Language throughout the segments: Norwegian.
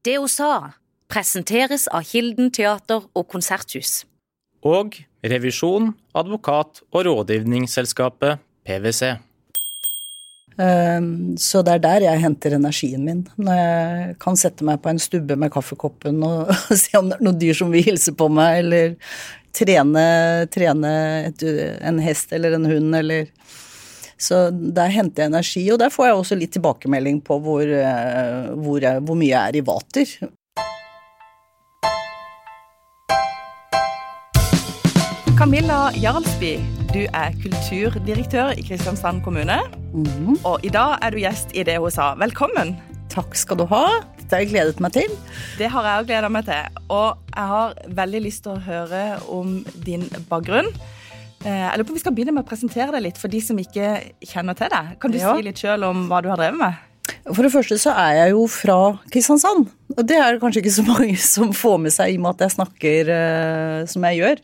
Det hun sa, presenteres av Kilden teater og konserthus. Og revisjon, advokat og rådgivningsselskapet PwC. Ehm, Så det er der jeg henter energien min. Når jeg kan sette meg på en stubbe med kaffekoppen og se om det er noen dyr som vil hilse på meg, eller trene, trene et, en hest eller en hund, eller Så der henter jeg energi, og der får jeg også litt tilbakemelding på hvor, eh, hvor, jeg, hvor mye jeg er i vater. Camilla Jarlsby, du er kulturdirektør i Kristiansand kommune. Mhm. Og i dag er du gjest i Det hun sa. Velkommen. Takk skal du ha. Det har jeg gledet meg til. Det har jeg òg gleda meg til. Og jeg har veldig lyst til å høre om din bakgrunn. Eh, Jeg lurer på om vi skal begynne med å presentere deg litt for de som ikke kjenner til deg. Kan du Ja. si litt sjøl om hva du har drevet med? For det første så er jeg jo fra Kristiansand. Og det er det kanskje ikke så mange som får med seg i og med at jeg snakker uh, som jeg gjør.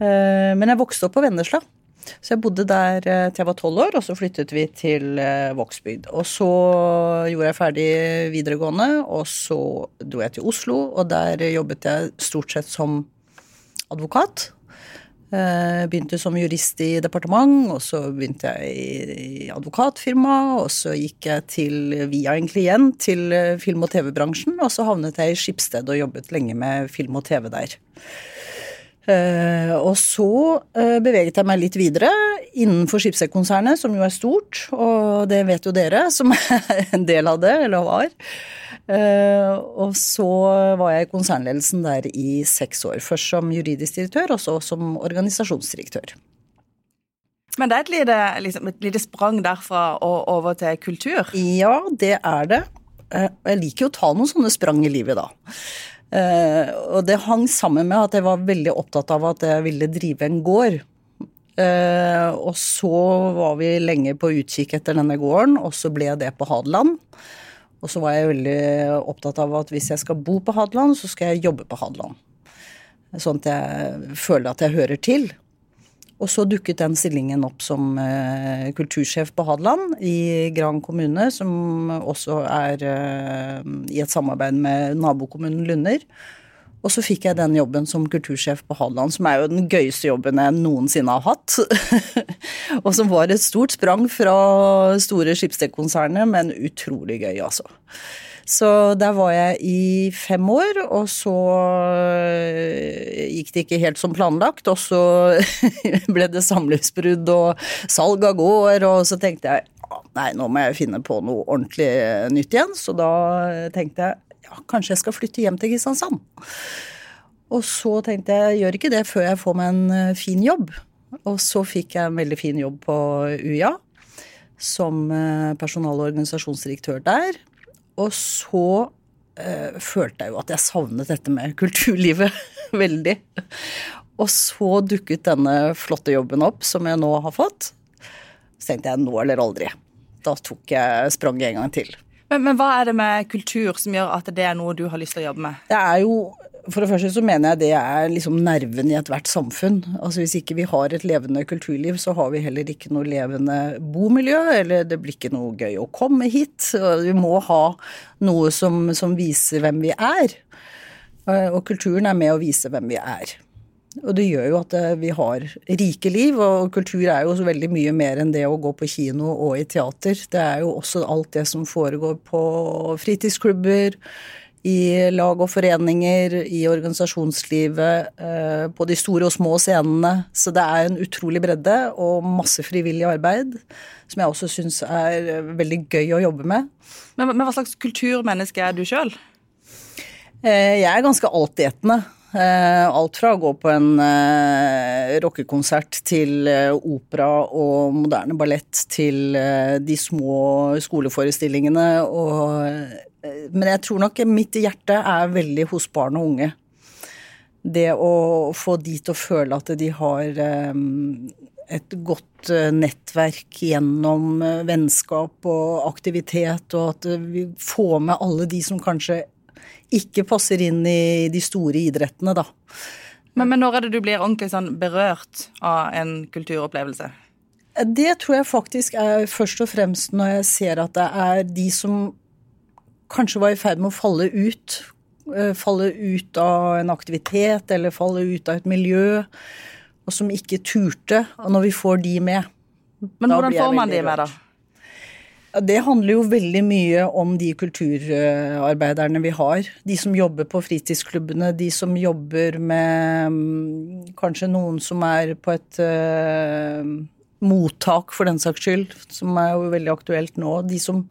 Uh, men jeg vokste opp på Vennesla. Så jeg bodde der uh, til jeg var tolv år, og så flyttet vi til Vågsbygd. Og så gjorde jeg ferdig videregående, og så dro jeg til Oslo, og der jobbet jeg stort sett som advokat. Eh, Begynte som jurist i departement, og så begynte jeg i, advokatfirma. Og så gikk jeg til, via en klient til eh, film- og TV-bransjen, og så havnet jeg i Skipsted og jobbet lenge med film og TV der. Eh, og så beveget jeg meg litt videre innenfor Skipsted-konsernet, som jo er stort, og det vet jo dere, som er en del av det, eller var. Eh, og så var jeg i konsernledelsen der i seks år. Først som juridisk direktør, og så som organisasjonsdirektør. Men det er et lite, liksom, et lite sprang derfra og over til kultur. Ja, det er det. Eh, Jeg liker jo å ta noen sånne sprang i livet, da. Eh, og det hang sammen med at jeg var veldig opptatt av at jeg ville drive en gård. Og så var vi lenge på utkikk etter denne gården, og så ble det på Hadeland. Og så var jeg veldig opptatt av at hvis jeg skal bo på Hadeland, så skal jeg jobbe på Hadeland. Sånn at jeg føler at jeg hører til. Og så dukket den stillingen opp som uh, kultursjef på Hadeland i Gran kommune, som også er uh, i et samarbeid med nabokommunen Lunder. Og så fikk jeg den jobben som kultursjef på Hadeland, som er jo den gøyeste jobben jeg noensinne har hatt. og som var et stort sprang fra store Skipsted-konsernet, men utrolig gøy, altså. Så der var jeg i fem år, og så øh, gikk det ikke helt som planlagt. Og så ble det samlivsbrudd og salg av gård, og så tenkte jeg nei, nå må jeg finne på noe ordentlig nytt igjen. Så da tenkte jeg kanskje jeg skal flytte hjem til Kristiansand. Og så tenkte jeg gjør ikke det før jeg får meg en øh, fin jobb. Og så fikk jeg en veldig fin jobb på UiA som øh, personal- og organisasjonsdirektør der. Og så eh, følte jeg jo at jeg savnet dette med kulturlivet veldig. Og så dukket denne flotte jobben opp, som jeg nå har fått. Så tenkte jeg nå eller aldri. Da tok jeg spranget en gang til. Men, men hva er det med kultur som gjør at det er noe du har lyst til å jobbe med? Det er jo For det første så mener jeg det er liksom nerven i ethvert samfunn. Altså Hvis ikke vi har et levende kulturliv, så har vi heller ikke noe levende bomiljø, eller det blir ikke noe gøy å komme hit. Vi må ha noe som, som viser hvem vi er. Eh, Og kulturen er med å vise hvem vi er. Og det gjør jo at eh, vi har rike liv, og kultur er jo så veldig mye mer enn det å gå på kino og i teater. Det er jo også alt det som foregår på fritidsklubber, i lag og foreninger, i organisasjonslivet, eh, på de store og små scenene. Så det er en utrolig bredde og masse frivillig arbeid, som jeg også syns er eh, veldig gøy å jobbe med. Men, men hva slags kulturmenneske er du sjøl? Jeg er ganske altetende. Eh, Alt fra å gå på en eh, rockekonsert til eh, opera og moderne ballett til de små skoleforestillingene. Og, men jeg tror nok mitt hjerte er veldig hos barn og unge. Det å få de til å føle at de har et godt nettverk gjennom vennskap og aktivitet, og at vi får med alle de som kanskje ikke passer inn i de store idrettene, da. Men, men når er det du blir ordentlig sånn berørt av en kulturopplevelse? Det tror jeg faktisk er først og fremst når jeg ser at det er de som kanskje var i ferd med å falle ut. Eh, falle ut av en aktivitet eller falle ut av et miljø, og som ikke turte. Og når vi får de med Men hvordan får man de med, da? Det handler jo veldig mye om de kulturarbeiderne vi har. De som jobber på fritidsklubbene, de som jobber med mm, kanskje noen som er på et uh, mottak, for den saks skyld, som er jo veldig aktuelt nå. De som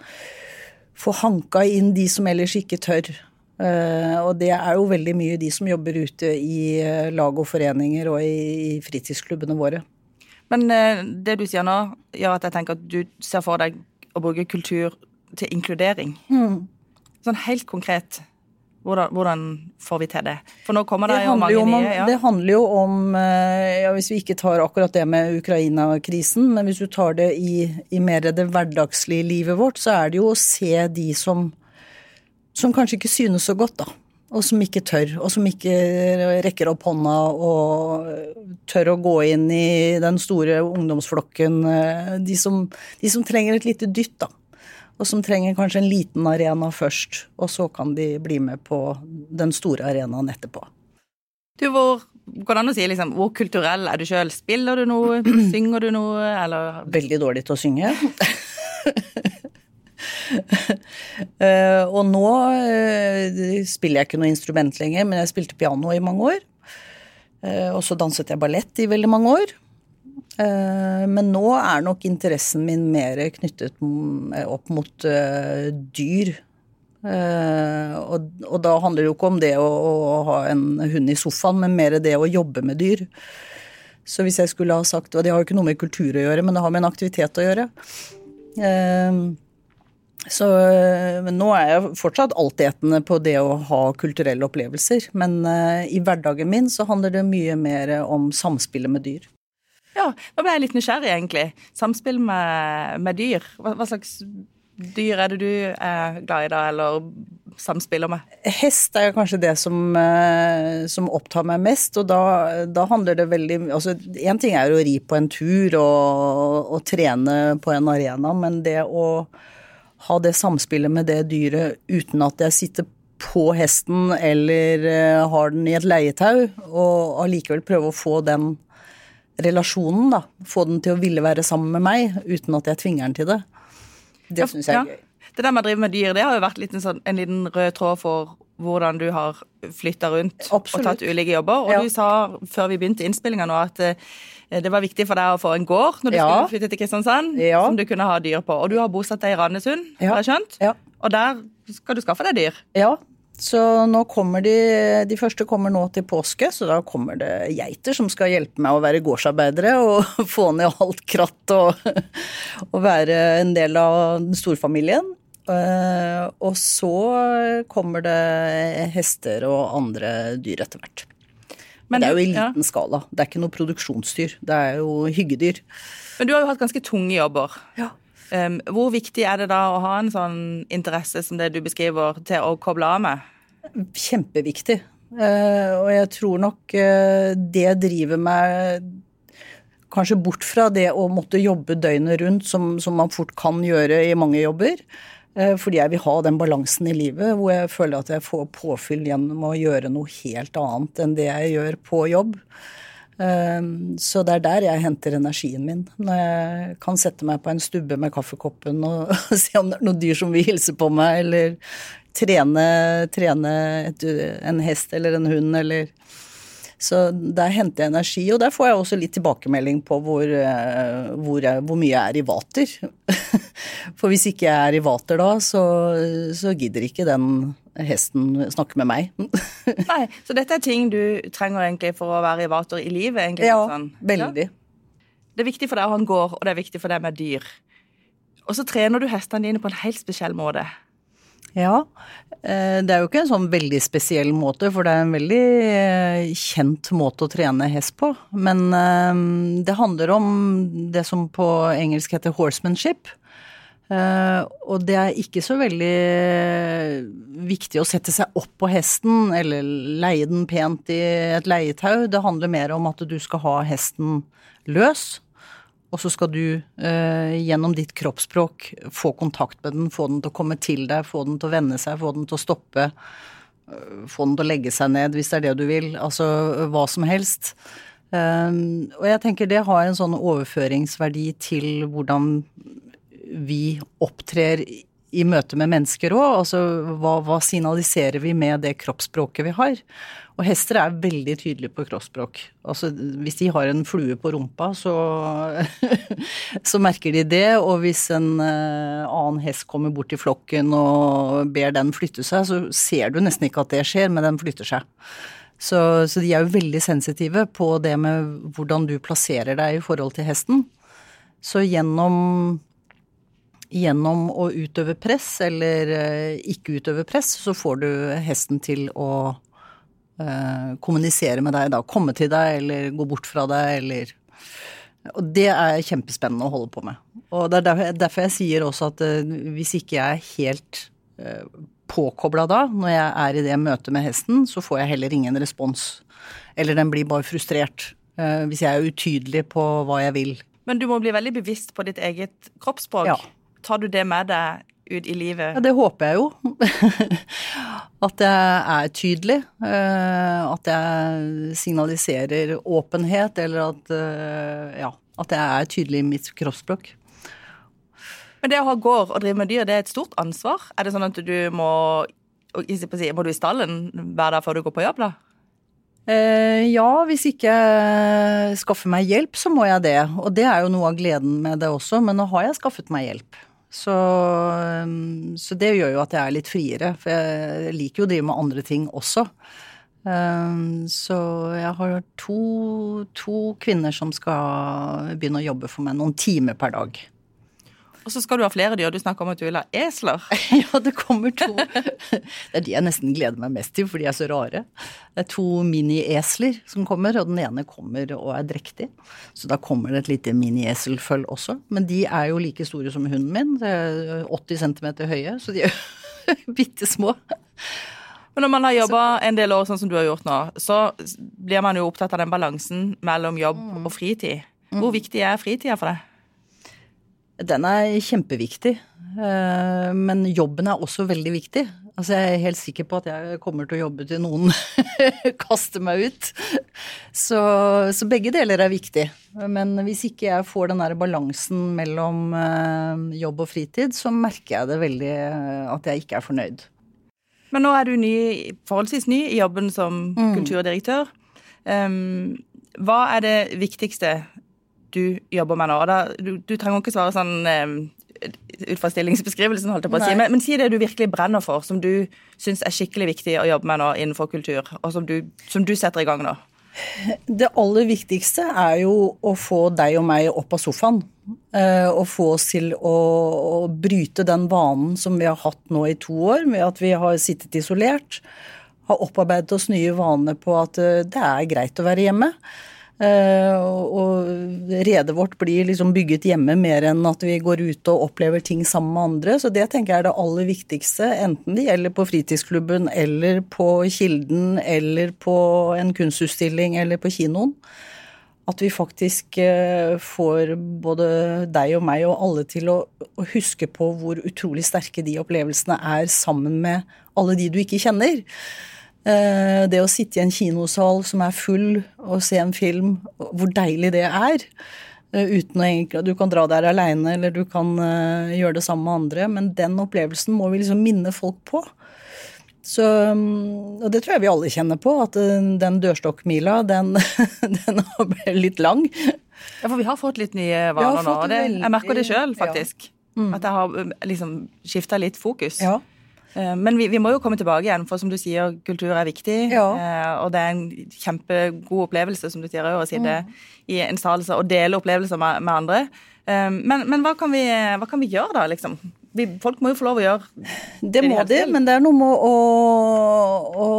får hanka inn de som ellers ikke tør. Uh, og det er jo veldig mye de som jobber ute i uh, lag og foreninger og i, i fritidsklubbene våre. Men det du sier nå, gjør at jeg tenker at du ser for deg å bruke kultur til inkludering. Mm. Sånn helt konkret, hvordan, hvordan, får vi til det? For nå kommer det, det jo mange om, nye. Ja. Det handler jo om eh, ja, Hvis vi ikke tar akkurat det med Ukraina-krisen, men hvis du tar det i, i mer det hverdagslige livet vårt, så er det jo å se de som, som kanskje ikke synes så godt, da og som ikke tør, og som ikke rekker opp hånda og tør å gå inn i den store ungdomsflokken. De som, de som trenger et lite dytt, da. Og som trenger kanskje en liten arena først, og så kan de bli med på den store arenaen etterpå. Du, hvor, Går det an å si liksom, hvor kulturell er du sjøl? Spiller du noe? Synger du noe, eller Veldig dårlig til å synge. uh, og nå uh, spiller jeg ikke noe instrument lenger, men jeg spilte piano i mange år. Uh, og så danset jeg ballett i veldig mange år. men nå er nok interessen min mer knyttet opp mot dyr. Og, da handler det jo ikke om det å ha en hund i sofaen, men mer det å jobbe med dyr. Så hvis jeg skulle ha sagt Og det har jo ikke noe med kultur å gjøre, men det har med en aktivitet å gjøre. Så, eh, men nå er jeg fortsatt altetende på det å ha kulturelle opplevelser. Men uh, i hverdagen min så handler det mye mer om samspillet med dyr. Ja, nå ble jeg litt nysgjerrig, egentlig. Samspill med, med dyr. Hva, hva, slags dyr er det du er glad i da, eller samspiller med? Hest er kanskje det som, uh, som opptar meg mest, og da, da handler det veldig Altså, én ting er å ri på en tur og, og trene på en arena, men det å ha det samspillet med det dyret uten at jeg sitter på hesten eller uh, har den i et leietau, og allikevel prøve å få den relasjonen, da. Få den til å ville være sammen med meg uten at jeg tvinger den til det. Det syns jeg er ja. gøy. Det der med å drive med dyr, det har jo vært en, sånn, en liten rød tråd for hvordan du har flytta rundt Absolutt. og tatt ulike jobber. Og ja. du sa før vi begynte innspillinga nå at Eh, det var viktig for deg å få en gård når du ja. skulle flytte til Kristiansand, ja. som du kunne ha dyr på. Og du har bosatt deg i Randesund, ja. har jeg skjønt? Ja. Og der skal du skaffe deg dyr? Ja. Så nå kommer de De første kommer nå til påske, så da kommer det geiter som skal hjelpe meg å være gårdsarbeidere og få ned alt kratt og, og være en del av storfamilien. Eh, og så kommer det hester og andre dyr etter hvert. Men det er jo i liten ja. skala. Det er ikke noe produksjonsdyr. Det er jo hyggedyr. Men du har jo hatt ganske tunge jobber. Ja. Um, hvor viktig er det da å ha en sånn interesse som det du beskriver, til å koble av med? Kjempeviktig. Uh, og jeg tror nok uh, det driver meg kanskje bort fra det å måtte jobbe døgnet rundt, som, som man fort kan gjøre i mange jobber. Eh, fordi jeg vil ha den balansen i livet hvor jeg føler at jeg får påfyll gjennom å gjøre noe helt annet enn det jeg gjør på jobb. Eh, så det er der jeg henter energien min. Når jeg kan sette meg på en stubbe med kaffekoppen og se om det er noen dyr som vil hilse på meg, eller trene, trene en hest eller en hund, eller så der henter jeg energi, og der får jeg også litt tilbakemelding på hvor, eh, hvor, jeg, hvor mye jeg er i vater. For hvis ikke jeg er i vater da, så, så gidder ikke den hesten snakke med meg. Nei, Så dette er ting du trenger egentlig for å være i vater i livet? egentlig? Ja, sånn. veldig. Ja. Det er viktig for deg å ha en gård, og det er viktig for deg med dyr. Og så trener du hestene dine på en helt spesiell måte. Ja. Eh, det er jo ikke en sånn veldig spesiell måte, for det er en veldig eh, kjent måte å trene hest på. Men eh, det handler om det som på engelsk heter horsemanship. Og det er ikke så veldig viktig å sette seg opp på hesten eller leie den pent i et leietau. Det handler mer om at du skal ha hesten løs, Og så skal du eh, gjennom ditt kroppsspråk få kontakt med den, få den til å komme til deg, få den til å vende seg, få den til å stoppe. Eh, få den til å legge seg ned, hvis det er det du vil. Altså hva som helst. Um, og jeg tenker det har en sånn overføringsverdi til hvordan vi opptrer i møte med mennesker òg. Altså hva, hva, signaliserer vi med det kroppsspråket vi har? Og hester er veldig tydelige på kroppsspråk. Altså hvis de har en flue på rumpa, så, så merker de det. Og hvis en uh, annen hest kommer bort til flokken og ber den flytte seg, så ser du nesten ikke at det skjer, men den flytter seg. Så, så de er jo veldig sensitive på det med hvordan du plasserer deg i forhold til hesten. Så gjennom gjennom å utøve press eller eh, ikke utøve press, så får du hesten til å eh, kommunisere med deg da. Komme til deg eller gå bort fra deg eller Og det er kjempespennende å holde på med. Og det er derfor, jeg sier også at eh, hvis ikke jeg er helt påkobla da, når jeg er i det møtet med hesten, så får jeg heller ingen respons. Eller den blir bare frustrert. Eh, hvis jeg er utydelig på hva jeg vil. Men du må bli veldig bevisst på ditt eget kroppsspråk. Ja. Tar du det med deg ut i livet? Ja, det håper jeg jo. at jeg er tydelig. Eh, at jeg signaliserer åpenhet, eller at, eh, ja, at jeg er tydelig i mitt kroppsspråk. Men det å ha gård og drive med dyr, det er et stort ansvar. Er det sånn at du må Må du i stallen hver dag før du går på jobb, da? Eh, ja, hvis ikke jeg skaffer meg hjelp, så må jeg det. Og det er jo noe av gleden med det også, men nå har jeg skaffet meg hjelp. Så, um, så, det gjør jo at jeg er litt friere, for jeg liker jo å drive med andre ting også. Um, så jeg har to, to kvinner som skal begynne å jobbe for meg noen timer per dag. Og så skal du ha flere dyr. Du snakker om at du vil ha esler. ja, det kommer to. Det er de jeg nesten gleder meg mest til, for de er så rare. Det er to mini-esler som kommer, og den ene kommer og er drektig. Så da kommer det et lite mini-eselføll også. Men de er jo like store som hunden min. Det er 80 cm høye, så de er bitte små. Men når man har jobba en del år sånn som du har gjort nå, så blir man jo opptatt av den balansen mellom jobb mm. og fritid. Hvor mm. viktig er fritida for deg? Den er kjempeviktig. Eh, men jobben er også veldig viktig. Altså jeg er helt sikker på at jeg kommer til å jobbe til noen kaster meg ut. Så, så, begge deler er viktig. Men hvis ikke jeg får den der balansen mellom eh, jobb og fritid, så merker jeg det veldig eh, at jeg ikke er fornøyd. Men nå er du ny, forholdsvis ny i jobben som mm. kulturdirektør. Um, hva er det viktigste du jobber med nå. Da, du, du, trenger ikke svare sånn um, ut fra stillingsbeskrivelsen, holdt jeg på å si, men, men, si det du virkelig brenner for, som du syns er skikkelig viktig å jobbe med nå innenfor kultur, og som du, som du setter i gang nå. Det aller viktigste er jo å få deg og meg opp av sofaen. Eh, og få oss til å, å, bryte den vanen som vi har hatt nå i to år, med at vi har sittet isolert. Har opparbeidet oss nye vaner på at eh, det er greit å være hjemme. Eh, og redet vårt blir liksom bygget hjemme mer enn at vi går ut og opplever ting sammen med andre. Så det tenker jeg er det aller viktigste, enten det gjelder på fritidsklubben eller på Kilden eller på en kunstutstilling eller på kinoen. At vi faktisk eh, får både deg og meg og alle til å, huske på hvor utrolig sterke de opplevelsene er sammen med alle de du ikke kjenner. Eh, det å sitte i en kinosal som er full og se en film, hvor deilig det er. Eh, uten å egentlig, Du kan dra der aleine, eller du kan uh, gjøre det sammen med andre, men den opplevelsen må vi liksom minne folk på. Så, mm, og det tror jeg vi alle kjenner på, at den dørstokkmila, den, den ble litt lang. Ja, for vi har fått litt nye vaner nå, det, jeg merker det sjøl, faktisk. Ja. Mm. At jeg har liksom skifta litt fokus. Ja. Eh, men vi, vi, må jo komme tilbake igjen, for som du sier, kultur er viktig. Ja. Eh, og det er en kjempegod opplevelse, som du sier, å sitte mm. i en sal og dele opplevelser med, med andre. Eh, men, men hva, kan vi, hva, kan vi, gjøre da, liksom? Vi, folk må jo få lov å gjøre Det må de, men det er noe med å, å,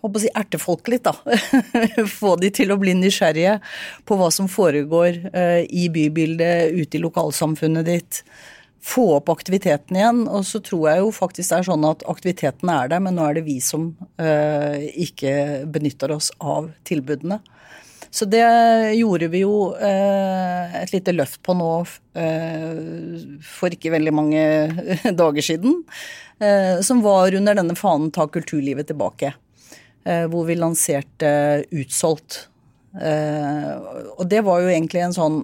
å, å si, erte folk litt, da. Få de til å bli nysgjerrige på hva som foregår i bybildet, ute i lokalsamfunnet ditt få opp aktiviteten igjen. Og så tror jeg jo faktisk det er sånn at aktiviteten er der, men nå er det vi som eh, ikke benytter oss av tilbudene. Så det gjorde vi jo eh, et lite løft på nå eh, for ikke veldig mange dager siden. Eh, som var under denne fanen Ta kulturlivet tilbake. Eh, hvor vi lanserte Utsolgt. Eh, og det var jo egentlig en sånn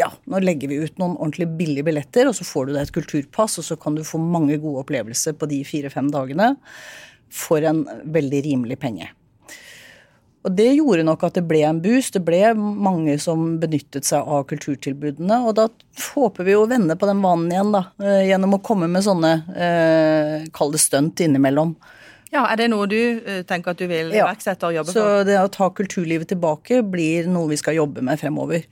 ja, nå legger vi ut noen ordentlig billige billetter, og så får du deg et kulturpass, og så kan du få mange gode opplevelser på de fire-fem dagene for en veldig rimelig penge. Og det gjorde nok at det ble en boost. Det ble mange som benyttet seg av kulturtilbudene. Og da håper vi å vende på den vanen igjen, da. Eh, gjennom å komme med sånne, eh, kall det stunt innimellom. Ja, Er det noe du eh, tenker at du vil iverksette og jobbe for? Så det å ta kulturlivet tilbake blir noe vi skal jobbe med fremover.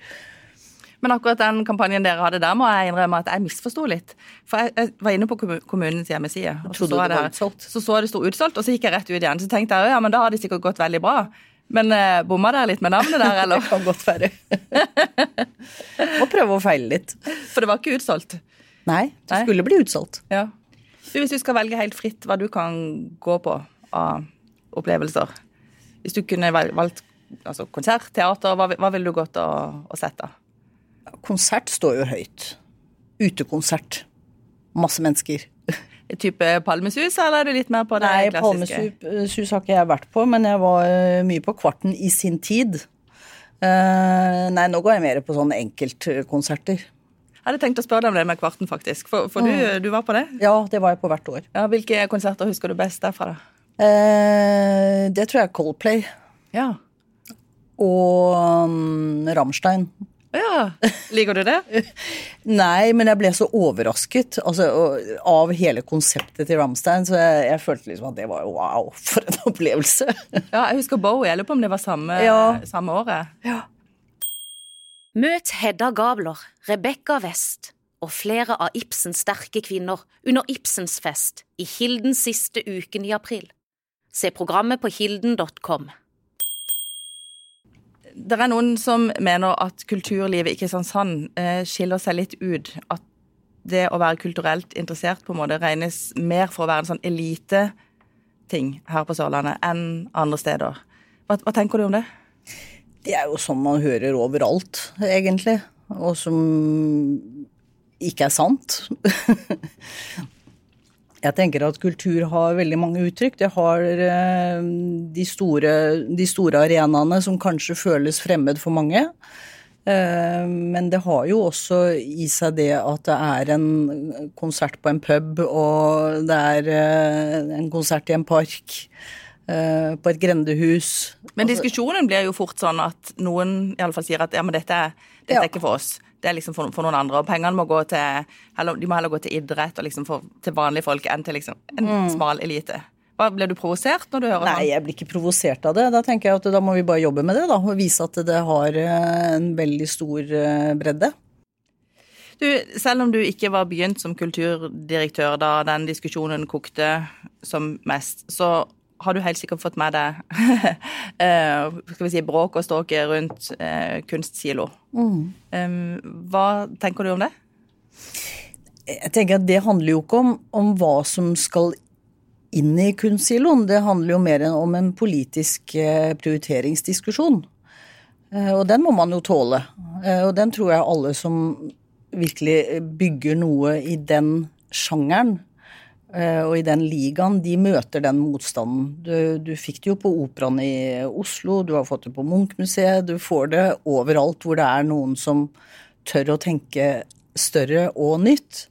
Men akkurat den kampanjen dere hadde der, må jeg innrømme at jeg misforsto litt. For jeg, jeg, var inne på kommunens hjemmeside, og så så jeg det. Så så det sto utsolgt, og så gikk jeg rett ut igjen. Så tenkte jeg ja, men da har det sikkert gått veldig bra. Men eh, bomma dere litt med navnet der, eller? det kan godt være. Må prøve å feile litt. For det var ikke utsolgt? Nei, det Nei. skulle bli utsolgt. Ja. Du, hvis du skal velge helt fritt hva du kan gå på av opplevelser Hvis du kunne valgt altså, konsert, teater, hva, hva ville du gått og, og sett da? Konsert står jo høyt. Utekonsert. Masse mennesker type palmesus, eller er du litt mer på det Nei, klassiske? Nei, palmesus har ikke jeg vært på, men jeg var eh, mye på Kvarten i sin tid. Uh, nei, nå går jeg mer på sånne enkeltkonserter. Jeg hadde tenkt å spørre deg om det med Kvarten, faktisk. For, for mm. du, du, var på det? Ja, det var jeg på hvert år. Ja, hvilke konserter husker du best derfra, da? Uh, det tror jeg er Coldplay. Ja. Og um, Rammstein. Ja, Liker du det? Nei, men jeg ble så overrasket altså, av hele konseptet til Ramstein, så jeg, jeg, følte liksom at det var wow, for en opplevelse. ja, jeg husker Bowie, jeg lurer på om det var samme, ja. samme året. Ja. Møt Hedda Gabler, Rebekka West og flere av Ibsens sterke kvinner under Ibsens fest i Hildens siste uken i april. Se programmet på hilden.com det er noen som mener at kulturlivet i Kristiansand eh, skiller seg litt ut. At det å være kulturelt interessert på en måte regnes mer for å være en sånn eliteting her på Sørlandet enn andre steder. Hva, hva, tenker du om det? Det er jo sånn man hører overalt, egentlig. Og som ikke er sant. Jeg tenker at kultur har veldig mange uttrykk. Det har eh, de store, de store arenaene som kanskje føles fremmed for mange. Eh, men det har jo også i seg det at det er en konsert på en pub, og det er eh, en konsert i en park, på et grendehus. Men altså- diskusjonen blir jo fort sånn at noen iallfall sier at ja, men dette, dette er ikke for oss. Det er liksom for, for, noen andre. Og pengene må gå til De må heller gå til idrett og liksom for, til vanlige folk enn til liksom en mm. smal elite. Hva, Blir du provosert når du hører Nei, jeg blir ikke provosert av det. Da tenker jeg at da må vi bare jobbe med det, da. Og vise at det har eh, en veldig stor eh, bredde. Du, selv om du ikke var begynt som kulturdirektør da den diskusjonen kokte som mest, så har du helt sikkert fått med deg eh, skal vi si, bråk og ståke rundt eh, kunstsilo. Mm. hva tenker du om det? Jeg tenker at Det handler jo ikke om, om hva som skal inn i kunstsiloen. Det handler jo mer om en politisk eh, prioriteringsdiskusjon. Og den må man jo tåle. Og den tror jeg alle som virkelig bygger noe i den sjangeren, og i den ligaen, de møter den motstanden. Du, du, fikk det jo på Operaen i Oslo, du har fått det på Munch-museet, du får det overalt hvor det er noen som tør å tenke større og nytt.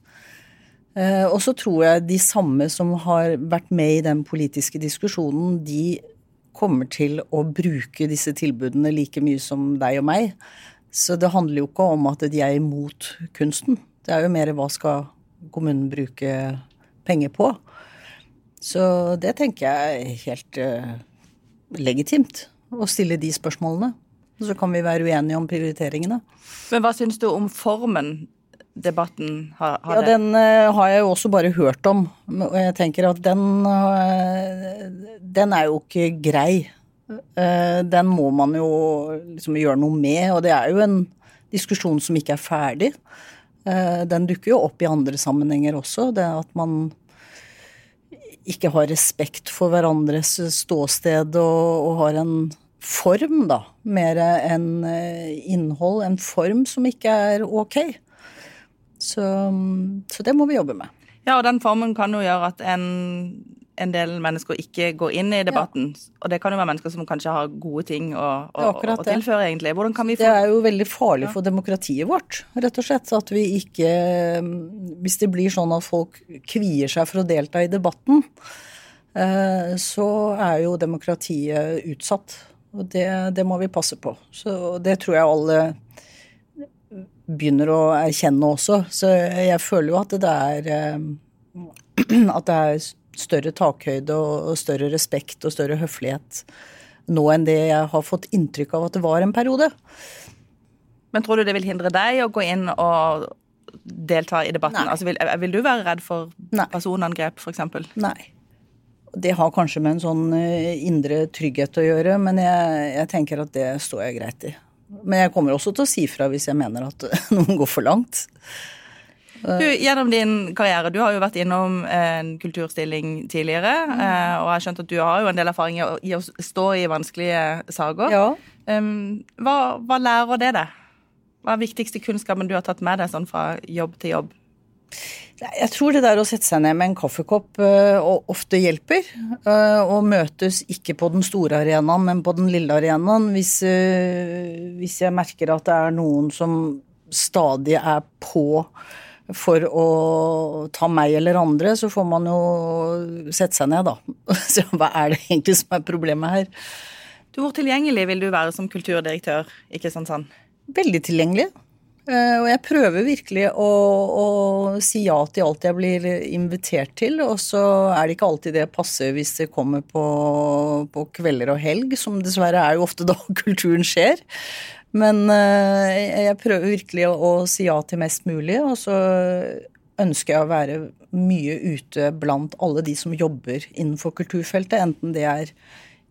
Eh, og så tror jeg de samme som har vært med i den politiske diskusjonen, de kommer til å bruke disse tilbudene like mye som deg og meg. Så det handler jo ikke om at de er imot kunsten. Det er jo mer hva skal kommunen bruke penger på. Så det tenker jeg er helt uh, legitimt, å stille de spørsmålene. Så kan vi være uenige om prioriteringene. Men hva syns du om formen debatten har, har Ja, Den uh, har jeg jo også bare hørt om. Og jeg tenker at den, uh, den er jo ikke grei. Uh, den må man jo liksom gjøre noe med, og det er jo en diskusjon som ikke er ferdig. Eh, den dukker jo opp i andre sammenhenger også. Det at man ikke har respekt for hverandres ståsted og, og har en form, da. Mer enn innhold. En form som ikke er ok. Så, så det må vi jobbe med. Ja, og den formen kan jo gjøre at en en del mennesker ikke går inn i debatten. Ja. Og det kan jo være mennesker som kanskje har gode ting å, å, å tilføre, egentlig. Hvordan kan vi få Det er jo veldig farlig for demokratiet vårt, rett og slett. At vi ikke Hvis det blir sånn at folk kvier seg for å delta i debatten, eh, så er jo demokratiet utsatt. Og det, det må vi passe på. Så det tror jeg alle begynner å erkjenne også. Så jeg føler jo at det er eh, at det er større takhøyde og større respekt og større høflighet nå enn det jeg har fått inntrykk av at det var en periode. Men tror du det vil hindre deg å gå inn og delta i debatten? Altså, vil, vil, du være redd for Nei. personangrep, f.eks.? Nei. Det har kanskje med en sånn eh, indre trygghet å gjøre, men jeg, jeg tenker at det står jeg greit i. Men jeg kommer også til å si fra hvis jeg mener at noen går for langt. Du, gjennom din karriere, du har jo vært innom en kulturstilling tidligere. Mm. Eh, og jeg har skjønt at du har jo en del erfaring i å stå i vanskelige saker. Ja. hva, hva lærer det deg? Hva er viktigste kunnskapen du har tatt med deg sånn fra jobb til jobb? Jeg tror det der å sette seg ned med en kaffekopp uh, ofte hjelper. Og møtes ikke på den store arenaen, men på den lille arenaen. Hvis, hvis jeg merker at det er noen som stadig er på for å ta meg eller andre, så får man jo sette seg ned, da. Så hva er det egentlig som er problemet her? Du, Hvor tilgjengelig vil du være som kulturdirektør i Kristiansand? Veldig tilgjengelig. Eh, og jeg prøver virkelig å, å, si ja til alt jeg blir invitert til. Og så er det ikke alltid det passer hvis det kommer på, på kvelder og helg, som dessverre er jo ofte da kulturen skjer. Men eh, jeg prøver virkelig å, å si ja til mest mulig, og så ønsker jeg å være mye ute blant alle de som jobber innenfor kulturfeltet, enten det er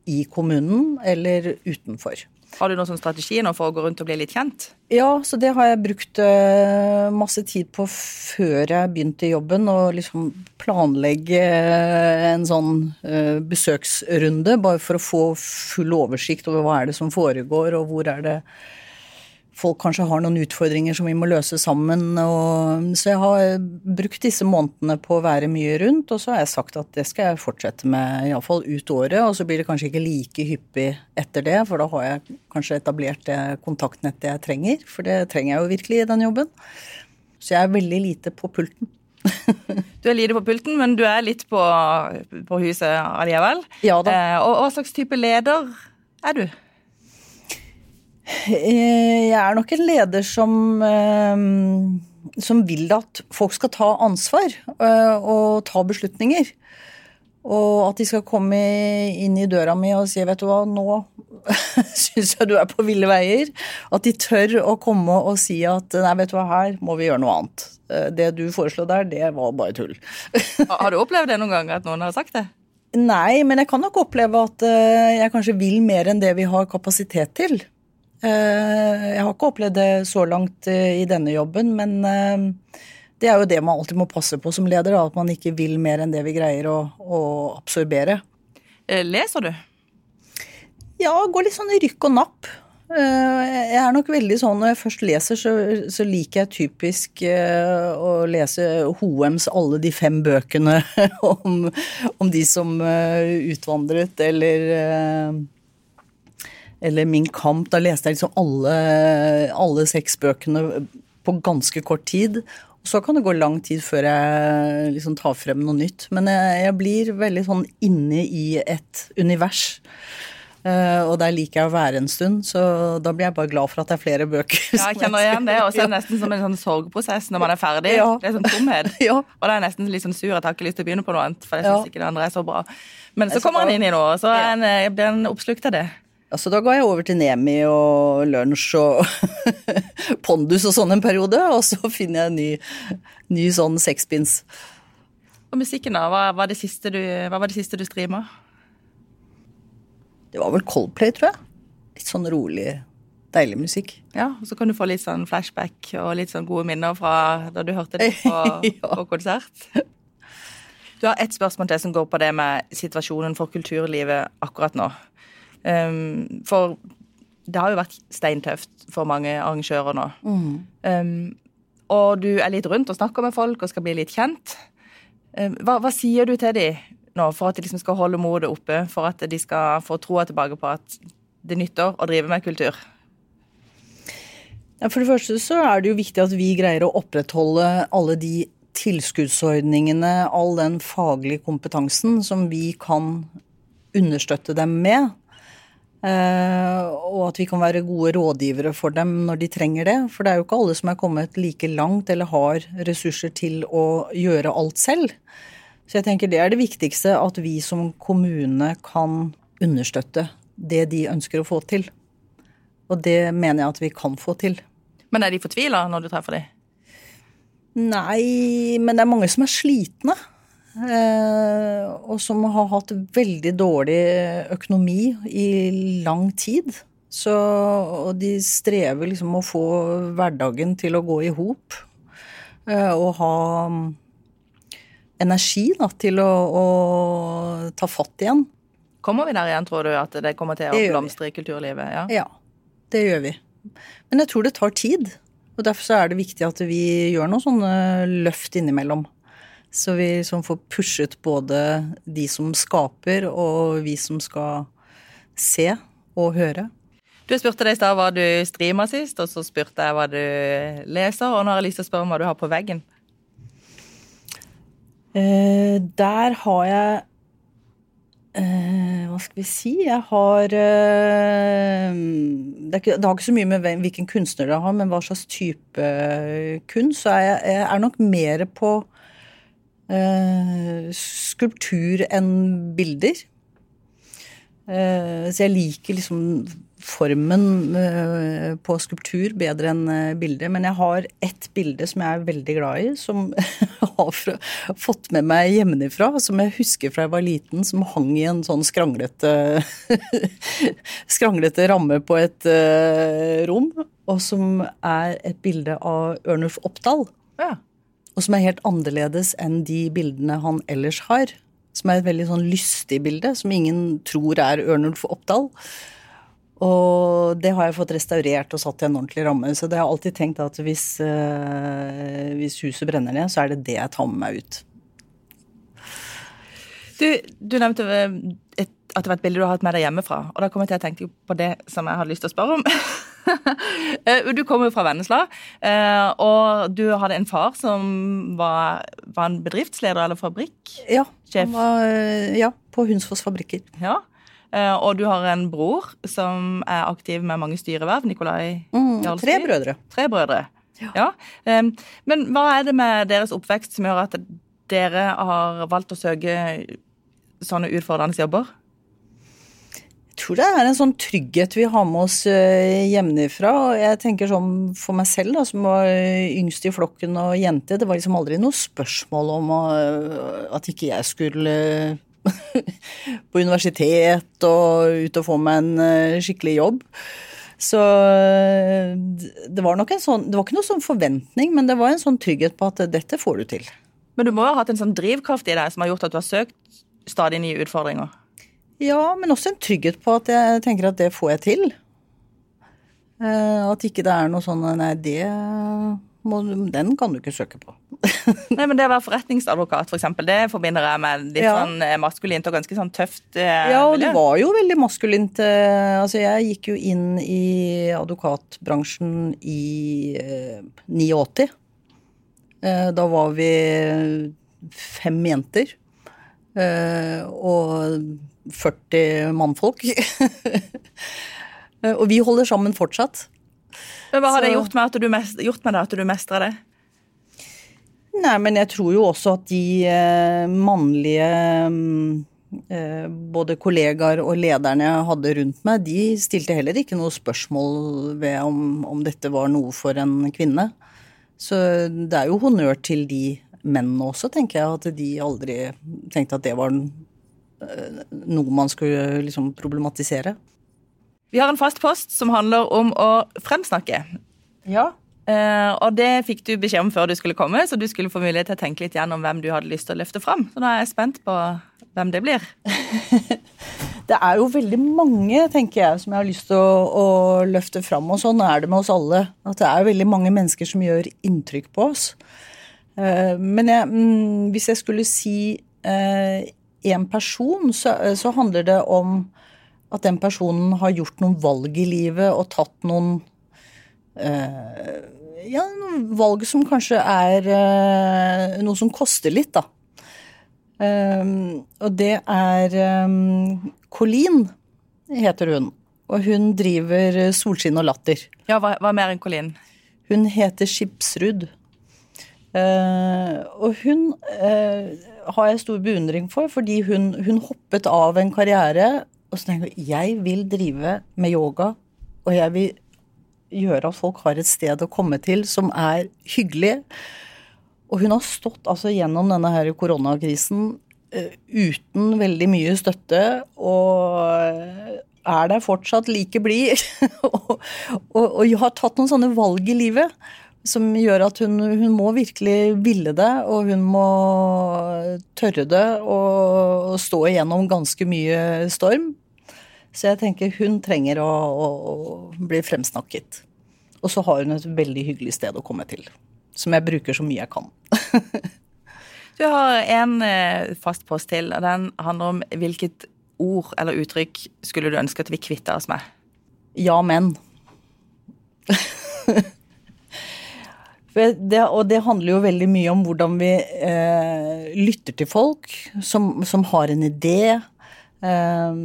i kommunen eller utenfor. Har du noen sånn strategi nå for å gå rundt og bli litt kjent? Ja, så det har jeg brukt uh, masse tid på før jeg begynte i jobben. Å liksom planlegge uh, en sånn uh, besøksrunde, bare for å få full oversikt over hva er det som foregår, og hvor er det folk kanskje har noen utfordringer som vi må løse sammen. Og, så jeg har brukt disse månedene på å være mye rundt, og så har jeg sagt at det skal jeg fortsette med iallfall ut året. Og så blir det kanskje ikke like hyppig etter det, for da har jeg kanskje etablert det kontaktnettet jeg trenger. For det trenger jeg jo virkelig i den jobben. Så jeg er veldig lite på pulten. du er lite på pulten, men du er litt på, på huset allikevel. Ja da. Eh, og hva slags type leder er du? Eh, jeg er nok en leder som, eh, som vil at folk skal ta ansvar eh, og ta beslutninger. Og at de skal komme inn i døra mi og si 'vet du hva, nå syns jeg du er på ville veier'. At de tør å komme og si at 'nei, vet du hva, her må vi gjøre noe annet'. Det du foreslo der, det var bare tull. har du opplevd det noen gang, at noen har sagt det? Nei, men jeg kan nok oppleve at jeg kanskje vil mer enn det vi har kapasitet til. Eh, jeg har ikke opplevd det så langt eh, i denne jobben, men eh, det er jo det man alltid må passe på som leder, at man ikke vil mer enn det vi greier å, å absorbere. Leser du? Ja, går litt sånn i rykk og napp. Jeg er nok veldig sånn når jeg først leser, så, så liker jeg typisk å lese Hoems alle de fem bøkene om, om de som utvandret, eller eller Min kamp. Da leste jeg liksom alle, alle seks bøkene på ganske kort tid. Og så kan det gå lang tid før jeg liksom tar frem noe nytt. Men jeg, jeg blir veldig sånn inne i et univers. Uh, og der liker jeg å være en stund, så da blir jeg bare glad for at det er flere bøker. Ja, jeg kjenner igjen det. Og så er det nesten som en sånn sorgprosess når man er ferdig. Ja. Det er sånn tomhet. Ja. Og da er jeg nesten litt sånn sur at jeg har ikke lyst til å begynne på noe annet, for jeg syns ja. ikke det andre er så bra. Men så kommer han inn i noe, og så blir en oppslukt av det. Altså, da ga jeg over til Nemi og lunsj og pondus og sånn en periode, og så finner jeg en ny, ny sånn sekspins. Og musikken, da? Hva var det siste du, hva var det siste du streama? Det var vel Coldplay, tror jeg. Litt sånn rolig, deilig musikk. Ja, og så kan du få litt sånn flashback og litt sånn gode minner fra da du hørte det på, ja. på konsert. Du har ett spørsmål til som går på det med situasjonen for kulturlivet akkurat nå. Um, for det har jo vært steintøft for mange arrangører nå. Mm. Um, og du er litt rundt og snakker med folk og skal bli litt kjent. Um, hva, hva, sier du til dem nå for at de liksom skal holde motet oppe, for at de skal få troa tilbake på at det nytter å drive med kultur? Ja, for det første så er det jo viktig at vi greier å opprettholde alle de tilskuddsordningene, all den faglige kompetansen som vi kan understøtte dem med. Uh, og at vi kan være gode rådgivere for dem når de trenger det. For det er jo ikke alle som er kommet like langt eller har ressurser til å gjøre alt selv. Så jeg tenker det er det viktigste, at vi som kommune kan understøtte det de ønsker å få til. Og det mener jeg at vi kan få til. Men er de fortvila når du treffer dem? Nei, men det er mange som er slitne. Eh, og som har hatt veldig dårlig økonomi i lang tid. Så, og de strever liksom å få hverdagen til å gå i hop. Eh, og ha mm, energi da, til å, å, ta fatt igjen. Kommer vi der igjen, tror du, at det kommer til å blomstre i kulturlivet? Ja? ja, det gjør vi. Men jeg tror det tar tid. Og derfor så er det viktig at vi gjør noen sånne løft innimellom. Så vi liksom får pushet både de som skaper, og vi som skal se og høre. Du spurte deg i stad hva du streamer sist, og så spurte jeg hva du leser. Og nå har jeg lyst til å spørre om hva du har på veggen. Eh, der har jeg eh, Hva skal vi si? Jeg har eh, det, ikke, det, har ikke så mye med hvilken kunstner det har, men hva slags type kunst. Så jeg, jeg er nok mer på skulptur enn bilder. Eh, så jeg liker liksom formen eh, på skulptur bedre enn bilder. Men jeg har ett bilde som jeg er veldig glad i, som jeg har fått med meg hjemmefra. Som jeg husker fra jeg var liten, som hang i en sånn skranglete, skranglete ramme på et rom. Og som er et bilde av Ørnulf Oppdal. Ja og som er helt annerledes enn de bildene han ellers har. Som er et veldig sånn lystig bilde, som ingen tror er Ørnulf Oppdal. Og det har jeg fått restaurert og satt i en ordentlig ramme. Så det har jeg alltid tenkt at hvis, øh, hvis huset brenner ned, så er det det jeg tar med meg ut. Du, du nevnte et, at det var et bilde du har hatt med deg hjemmefra. Og da kom jeg til å tenke på det som jeg hadde lyst til å spørre om. Eh, du kommer jo fra Vennesla, eh, og du hadde en far som var, var en bedriftsleder eller fabrikksjef? Ja, var, eh, ja, på Hunsfoss fabrikker. Ja, og du har en bror som er aktiv med mange styreverv. Nikolai mm, Tre brødre. Tre brødre. Ja. ja. Men hva er det med deres oppvekst som gjør at dere har valgt å søke sånne utfordrende jobber? Jeg tror det er en sånn trygghet vi har med oss eh, hjemmefra. Jeg tenker sånn for meg selv, da, som var yngst i flokken og jente, det var liksom aldri noe spørsmål om at ikke jeg skulle på universitet og ut og få meg en eh, skikkelig jobb. Så eh, det var nok en sånn Det var ikke noe sånn forventning, men det var en sånn trygghet på at dette får du til. Men du må jo ha hatt en sånn drivkraft i deg som har gjort at du har søkt stadig nye utfordringer? Ja, men også en trygghet på at jeg tenker at det får jeg til. Eh, at ikke det er noe sånn Nei, det må, den kan du ikke søke på. nei, men Det å være forretningsadvokat, for eksempel, det forbinder jeg med litt ja. sånn eh, maskulint og ganske sånn tøft eh, Ja, og det var jo veldig maskulint. Eh, altså, jeg gikk jo inn i advokatbransjen i eh, 89. Eh, da var vi fem jenter. Og 40 mannfolk. og vi holder sammen fortsatt. Men Hva har det gjort med, mest, gjort med det at du mestrer det? Nei, men jeg tror jo også at de eh, mannlige eh, både kollegaer og lederne jeg hadde rundt meg, de stilte heller ikke noe spørsmål ved om, om dette var noe for en kvinne. Så det er jo honnør til de mennene også, tenker jeg. At de aldri tenkte at det var Eh, noe man skulle liksom problematisere. Vi har en fast post som handler om å fremsnakke. Ja. Uh, og det fikk du beskjed om før du skulle komme, så du skulle få mulighet til å tenke litt gjennom hvem du hadde lyst til å løfte fram. Så nå er jeg spent på hvem det blir. det er jo veldig mange, tenker jeg, som jeg har lyst til å, å, løfte fram. Og sånn er det med oss alle. At det er veldig mange mennesker som gjør inntrykk på oss. Eh, men jeg, mm, hvis jeg skulle si én eh, person, så, så, handler det om at den personen har gjort noen valg i livet og tatt noen eh, ja, noen valg som kanskje er noe som koster litt, da. Og det er Colleen, heter hun. Og hun driver Solskinn og latter. Ja, Hva, hva mer enn Colleen? Hun heter Skipsrud. Uh, og hun uh, har jeg stor beundring for, fordi hun, hun, hoppet av en karriere og så tenker jeg jeg vil drive med yoga, og jeg vil gjøre at folk har et sted å komme til som er hyggelig og hun har stått altså gjennom denne her koronakrisen uh, uten veldig mye støtte, og er der fortsatt like blid. og, og, og, har tatt noen sånne valg i livet som gjør at hun, hun, må virkelig ville det, og hun må tørre det og, stå igjennom ganske mye storm. Så jeg tenker hun trenger å, å, å bli fremsnakket. Og så har hun et veldig hyggelig sted å komme til som jeg bruker så mye jeg kan. du har en eh, fast post til, og den handler om hvilket ord eller uttrykk skulle du ønske at vi kvitta oss med? Ja, men. Det, og det handler jo veldig mye om hvordan vi eh, lytter til folk som, som, har en idé. Eh,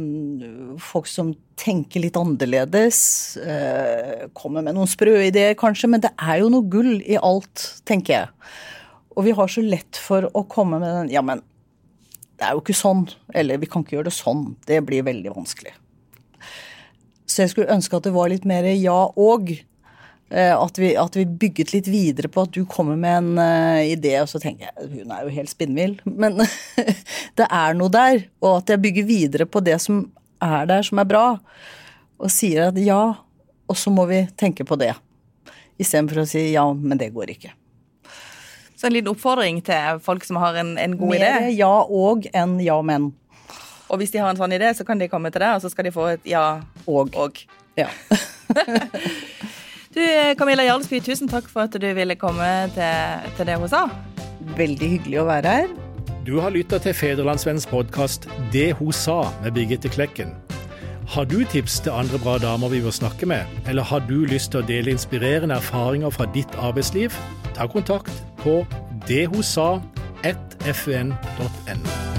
folk som tenker litt annerledes. Eh, kommer med noen sprø ideer, kanskje, men det er jo noe gull i alt, tenker jeg. Og vi har så lett for å komme med den Ja, men det er jo ikke sånn. Eller vi kan ikke gjøre det sånn. Det blir veldig vanskelig. Så jeg skulle ønske at det var litt mer ja og. Eh, at vi, at vi, bygget litt videre på at du kommer med en uh, idé, og så tenker jeg hun er jo helt spinnvill. Men det er noe der. Og at jeg bygger videre på det som er der som er bra, og sier at ja, og så må vi tenke på det. Istedenfor å si ja, men det går ikke. Så en liten oppfordring til folk som har en, en god Mere idé? Mer ja og enn ja, men. Og hvis de har en sånn idé, så kan de komme til deg, og så skal de få et ja og. og. Ja. du, Camilla Jarlsby, tusen takk for at du ville komme til, til det hun sa. Veldig hyggelig å være her. Du har lytta til Federlandsvennens podkast 'Det hun sa' med Birgitte Klekken. Har du tips til andre bra damer vi bør snakke med, eller har du lyst til å dele inspirerende erfaringer fra ditt arbeidsliv? Ta kontakt på dethosa1fun.no.